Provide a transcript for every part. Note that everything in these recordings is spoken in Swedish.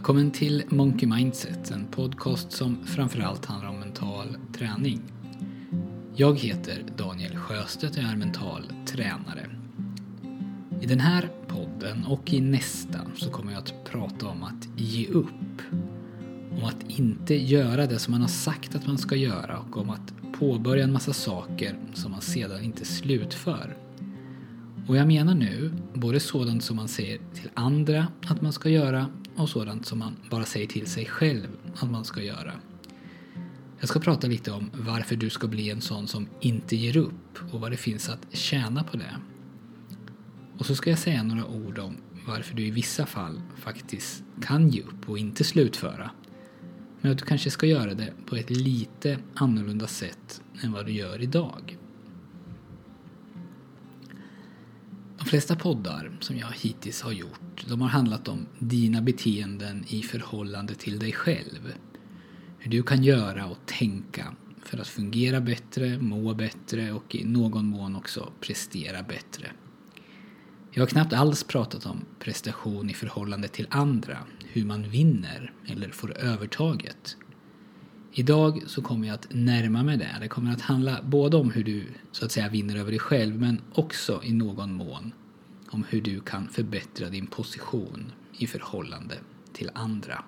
Välkommen till Monkey Mindset, en podcast som framförallt handlar om mental träning. Jag heter Daniel Sjöstedt och jag är mental tränare. I den här podden och i nästa så kommer jag att prata om att ge upp. Om att inte göra det som man har sagt att man ska göra och om att påbörja en massa saker som man sedan inte slutför. Och jag menar nu både sådant som man säger till andra att man ska göra och sådant som man bara säger till sig själv att man ska göra. Jag ska prata lite om varför du ska bli en sån som inte ger upp och vad det finns att tjäna på det. Och så ska jag säga några ord om varför du i vissa fall faktiskt kan ge upp och inte slutföra. Men att du kanske ska göra det på ett lite annorlunda sätt än vad du gör idag. De flesta poddar som jag hittills har gjort, de har handlat om dina beteenden i förhållande till dig själv. Hur du kan göra och tänka för att fungera bättre, må bättre och i någon mån också prestera bättre. Jag har knappt alls pratat om prestation i förhållande till andra, hur man vinner eller får övertaget. Idag så kommer jag att närma mig det. Det kommer att handla både om hur du så att säga vinner över dig själv men också i någon mån om hur du kan förbättra din position i förhållande till andra.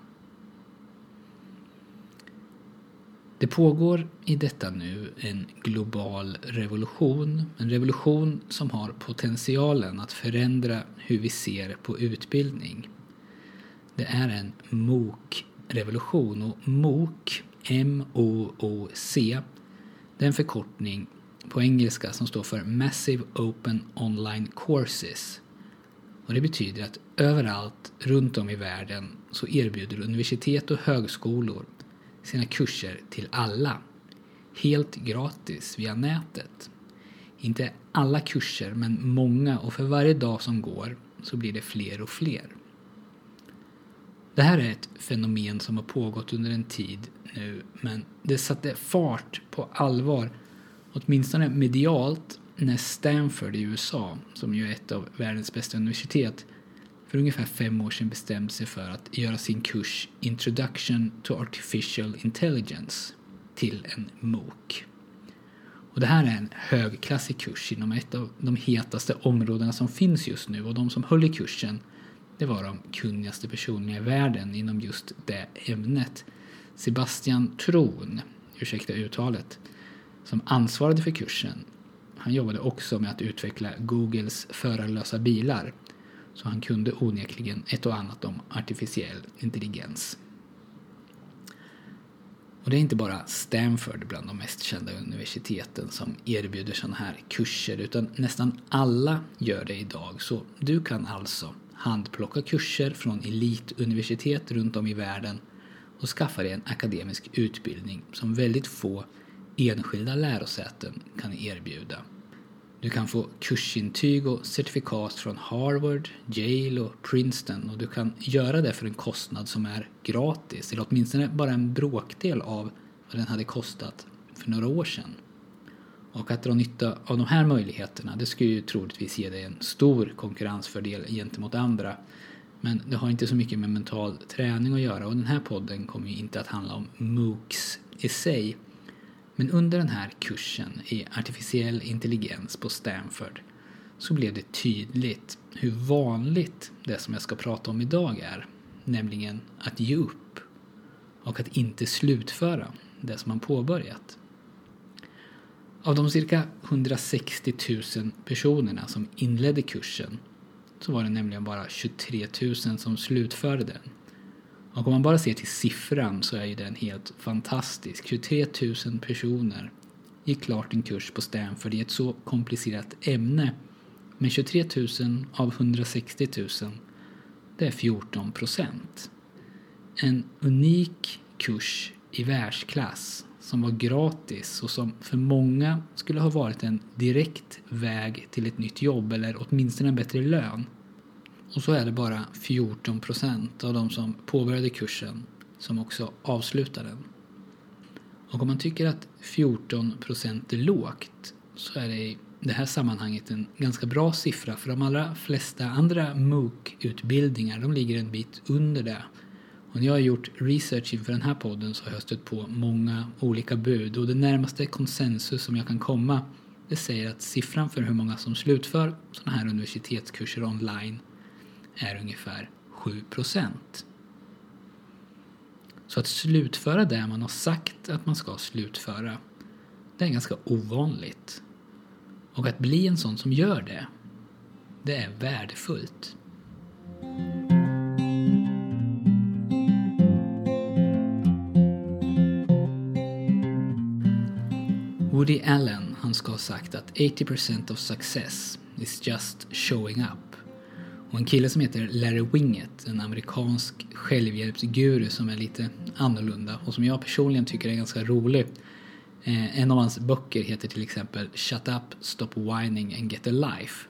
Det pågår i detta nu en global revolution. En revolution som har potentialen att förändra hur vi ser på utbildning. Det är en MOOC-revolution och MOOC, MOOC. det är en förkortning på engelska som står för Massive Open Online Courses. Och det betyder att överallt runt om i världen så erbjuder universitet och högskolor sina kurser till alla. Helt gratis via nätet. Inte alla kurser, men många och för varje dag som går så blir det fler och fler. Det här är ett fenomen som har pågått under en tid nu, men det satte fart på allvar, åtminstone medialt, när Stanford i USA, som ju är ett av världens bästa universitet, för ungefär fem år sedan bestämde sig för att göra sin kurs Introduction to Artificial Intelligence till en MOOC. Och det här är en högklassig kurs inom ett av de hetaste områdena som finns just nu och de som höll i kursen det var de kunnigaste personerna i världen inom just det ämnet. Sebastian Tron, ursäkta uttalet, som ansvarade för kursen. Han jobbade också med att utveckla Googles förarlösa bilar så han kunde onekligen ett och annat om artificiell intelligens. Och det är inte bara Stanford bland de mest kända universiteten som erbjuder sådana här kurser utan nästan alla gör det idag. Så du kan alltså handplocka kurser från elituniversitet runt om i världen och skaffa dig en akademisk utbildning som väldigt få enskilda lärosäten kan erbjuda. Du kan få kursintyg och certifikat från Harvard, Yale och Princeton och du kan göra det för en kostnad som är gratis, eller åtminstone bara en bråkdel av vad den hade kostat för några år sedan. Och att dra nytta av de här möjligheterna det skulle ju troligtvis ge dig en stor konkurrensfördel gentemot andra. Men det har inte så mycket med mental träning att göra och den här podden kommer ju inte att handla om MOOCs i sig men under den här kursen i artificiell intelligens på Stanford så blev det tydligt hur vanligt det som jag ska prata om idag är. Nämligen att ge upp och att inte slutföra det som man påbörjat. Av de cirka 160 000 personerna som inledde kursen så var det nämligen bara 23 000 som slutförde den och om man bara ser till siffran så är ju den helt fantastisk. 23 000 personer gick klart en kurs på Stanford i ett så komplicerat ämne. Men 23 000 av 160 000, det är 14 procent. En unik kurs i världsklass som var gratis och som för många skulle ha varit en direkt väg till ett nytt jobb eller åtminstone en bättre lön. Och så är det bara 14 procent av de som påbörjade kursen som också avslutar den. Och om man tycker att 14 procent är lågt så är det i det här sammanhanget en ganska bra siffra för de allra flesta andra MOOC-utbildningar de ligger en bit under det. Och när jag har gjort research inför den här podden så har jag stött på många olika bud och det närmaste konsensus som jag kan komma det säger att siffran för hur många som slutför sådana här universitetskurser online är ungefär 7 procent. Så att slutföra det man har sagt att man ska slutföra, det är ganska ovanligt. Och att bli en sån som gör det, det är värdefullt. Woody Allen han ska ha sagt att 80% of success is just showing up. Och en kille som heter Larry Winget, en amerikansk självhjälpsguru som är lite annorlunda och som jag personligen tycker är ganska rolig. Eh, en av hans böcker heter till exempel Shut up, stop whining and get a life.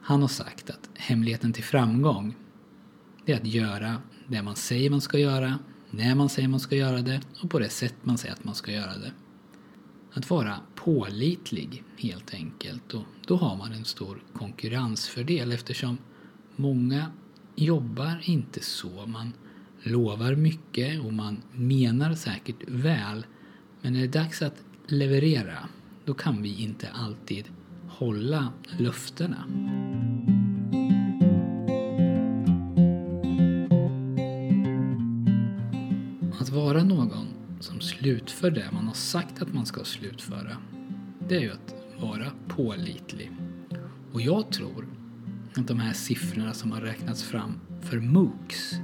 Han har sagt att hemligheten till framgång det är att göra det man säger man ska göra, när man säger man ska göra det och på det sätt man säger att man ska göra det. Att vara pålitlig helt enkelt och då har man en stor konkurrensfördel eftersom många jobbar inte så. Man lovar mycket och man menar säkert väl men när det är dags att leverera då kan vi inte alltid hålla löftena. Att vara någon som slutför det man har sagt att man ska slutföra, det är ju att vara pålitlig. Och jag tror att de här siffrorna som har räknats fram för MOOCs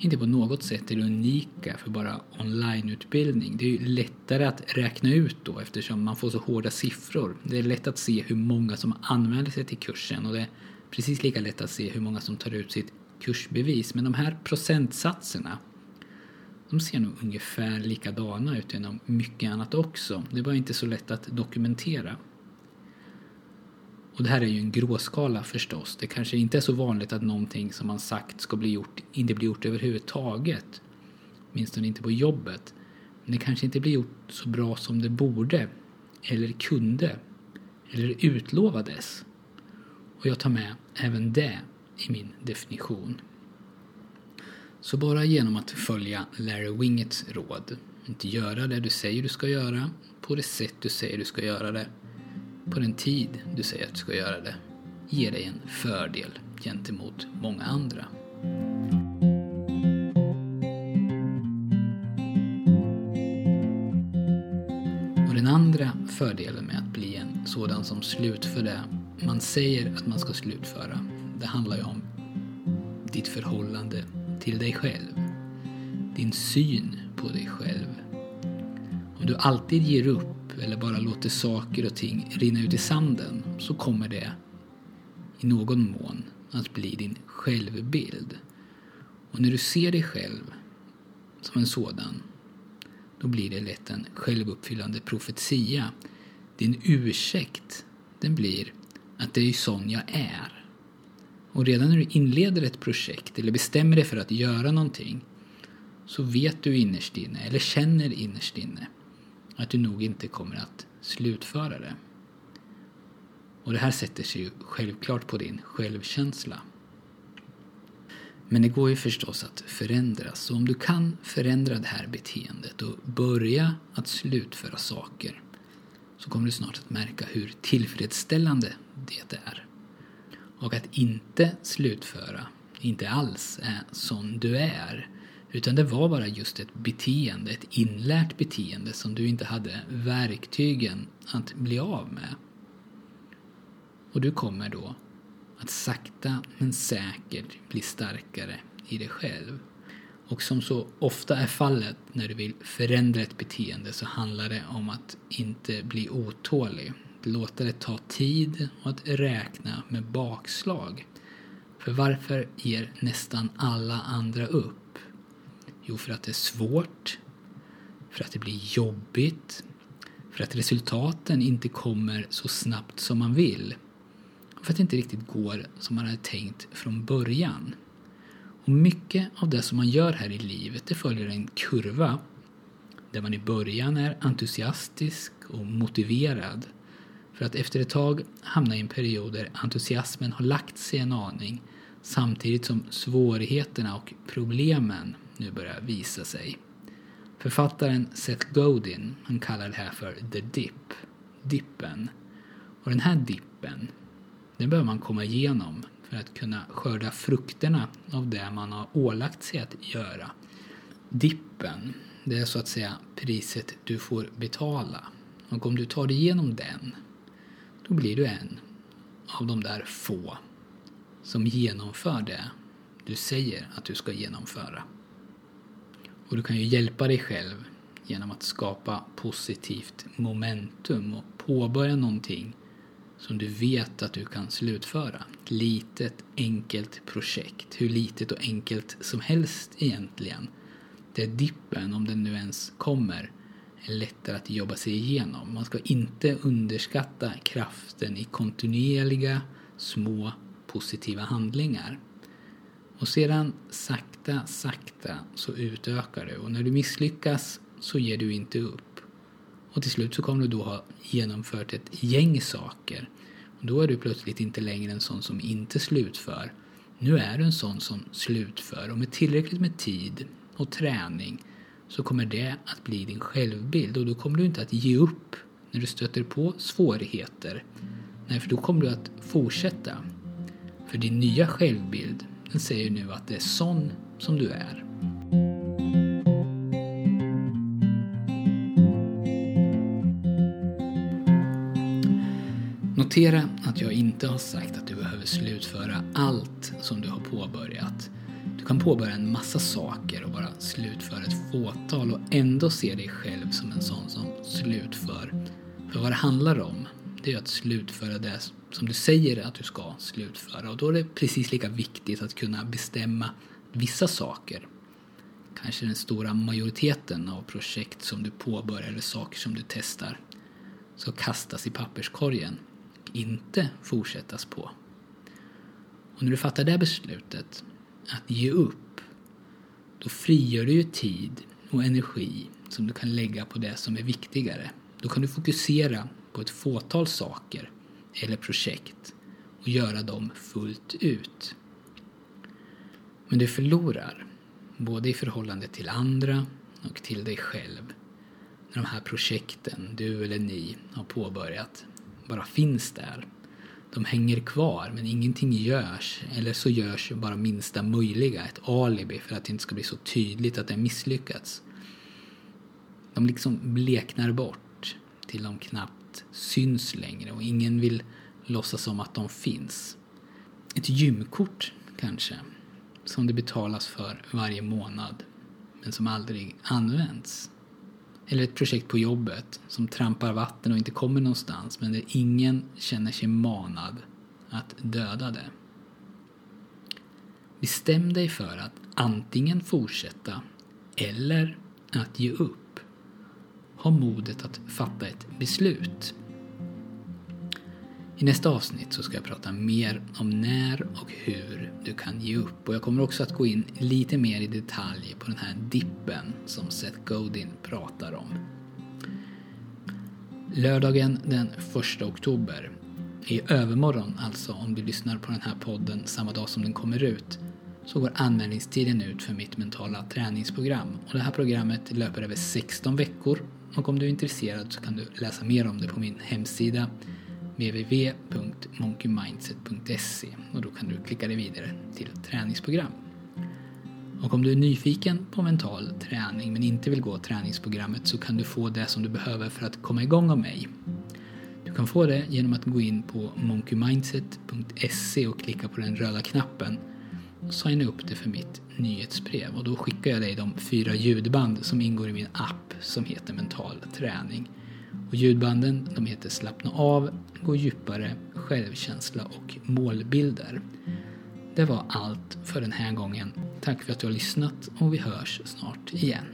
inte på något sätt är unika för bara onlineutbildning. Det är ju lättare att räkna ut då eftersom man får så hårda siffror. Det är lätt att se hur många som anmäler sig till kursen och det är precis lika lätt att se hur många som tar ut sitt kursbevis. Men de här procentsatserna de ser nog ungefär likadana ut genom mycket annat också. Det var inte så lätt att dokumentera. Och det här är ju en gråskala förstås. Det kanske inte är så vanligt att någonting som man sagt ska bli gjort inte blir gjort överhuvudtaget. Åtminstone inte på jobbet. Men det kanske inte blir gjort så bra som det borde, eller kunde, eller utlovades. Och jag tar med även det i min definition. Så bara genom att följa Larry Wingets råd, inte göra det du säger du ska göra, på det sätt du säger du ska göra det, på den tid du säger att du ska göra det, ger dig en fördel gentemot många andra. Och den andra fördelen med att bli en sådan som slutför det man säger att man ska slutföra, det handlar ju om ditt förhållande till dig själv. Din syn på dig själv. Om du alltid ger upp eller bara låter saker och ting rinna ut i sanden så kommer det i någon mån att bli din självbild. Och när du ser dig själv som en sådan då blir det lätt en självuppfyllande profetia. Din ursäkt den blir att det är sån jag är. Och redan när du inleder ett projekt eller bestämmer dig för att göra någonting så vet du innerst inne, eller känner innerst inne, att du nog inte kommer att slutföra det. Och det här sätter sig ju självklart på din självkänsla. Men det går ju förstås att förändra, så om du kan förändra det här beteendet och börja att slutföra saker så kommer du snart att märka hur tillfredsställande det är. Och att inte slutföra inte alls eh, är sån du är. Utan det var bara just ett beteende, ett inlärt beteende som du inte hade verktygen att bli av med. Och du kommer då att sakta men säkert bli starkare i dig själv. Och som så ofta är fallet när du vill förändra ett beteende så handlar det om att inte bli otålig låta det ta tid och att räkna med bakslag. För varför ger nästan alla andra upp? Jo, för att det är svårt, för att det blir jobbigt, för att resultaten inte kommer så snabbt som man vill och för att det inte riktigt går som man hade tänkt från början. Och mycket av det som man gör här i livet det följer en kurva där man i början är entusiastisk och motiverad för att efter ett tag hamna i en period där entusiasmen har lagt sig en aning samtidigt som svårigheterna och problemen nu börjar visa sig. Författaren Seth Godin han kallar det här för the dip, dippen. Och den här dippen, den behöver man komma igenom för att kunna skörda frukterna av det man har ålagt sig att göra. Dippen, det är så att säga priset du får betala. Och om du tar dig igenom den, då blir du en av de där få som genomför det du säger att du ska genomföra. Och du kan ju hjälpa dig själv genom att skapa positivt momentum och påbörja någonting som du vet att du kan slutföra. Ett litet enkelt projekt, hur litet och enkelt som helst egentligen. Det är dippen, om den nu ens kommer, lättare att jobba sig igenom. Man ska inte underskatta kraften i kontinuerliga små positiva handlingar. Och sedan sakta, sakta så utökar du och när du misslyckas så ger du inte upp. Och till slut så kommer du då ha genomfört ett gäng saker. Och då är du plötsligt inte längre en sån som inte slutför. Nu är du en sån som slutför och med tillräckligt med tid och träning så kommer det att bli din självbild och då kommer du inte att ge upp när du stöter på svårigheter. Nej, för då kommer du att fortsätta. För din nya självbild, den säger nu att det är sån som du är. Notera att jag inte har sagt att du behöver slutföra allt som du har påbörjat. Du kan påbörja en massa saker och bara slutföra ett fåtal och ändå se dig själv som en sån som slutför. För vad det handlar om, det är att slutföra det som du säger att du ska slutföra. Och då är det precis lika viktigt att kunna bestämma vissa saker. Kanske den stora majoriteten av projekt som du påbörjar eller saker som du testar ska kastas i papperskorgen inte fortsättas på. Och när du fattar det beslutet, att ge upp, då frigör du ju tid och energi som du kan lägga på det som är viktigare. Då kan du fokusera på ett fåtal saker eller projekt och göra dem fullt ut. Men du förlorar, både i förhållande till andra och till dig själv, när de här projekten du eller ni har påbörjat bara finns där. De hänger kvar men ingenting görs eller så görs bara minsta möjliga, ett alibi för att det inte ska bli så tydligt att det misslyckats. De liksom bleknar bort till de knappt syns längre och ingen vill låtsas som att de finns. Ett gymkort kanske, som det betalas för varje månad men som aldrig används. Eller ett projekt på jobbet som trampar vatten och inte kommer någonstans men där ingen känner sig manad att döda det. Bestäm dig för att antingen fortsätta eller att ge upp. Ha modet att fatta ett beslut. I nästa avsnitt så ska jag prata mer om när och hur du kan ge upp och jag kommer också att gå in lite mer i detalj på den här dippen som Seth Godin pratar om. Lördagen den 1 oktober, i övermorgon alltså om du lyssnar på den här podden samma dag som den kommer ut, så går anmälningstiden ut för mitt mentala träningsprogram. Och det här programmet löper över 16 veckor och om du är intresserad så kan du läsa mer om det på min hemsida www.monkeymindset.se och då kan du klicka dig vidare till träningsprogram. Och om du är nyfiken på mental träning men inte vill gå träningsprogrammet så kan du få det som du behöver för att komma igång av mig. Du kan få det genom att gå in på monkeymindset.se och klicka på den röda knappen och signa upp dig för mitt nyhetsbrev och då skickar jag dig de fyra ljudband som ingår i min app som heter mental träning. Och ljudbanden de heter Slappna av, Gå djupare, Självkänsla och Målbilder. Det var allt för den här gången. Tack för att du har lyssnat och vi hörs snart igen.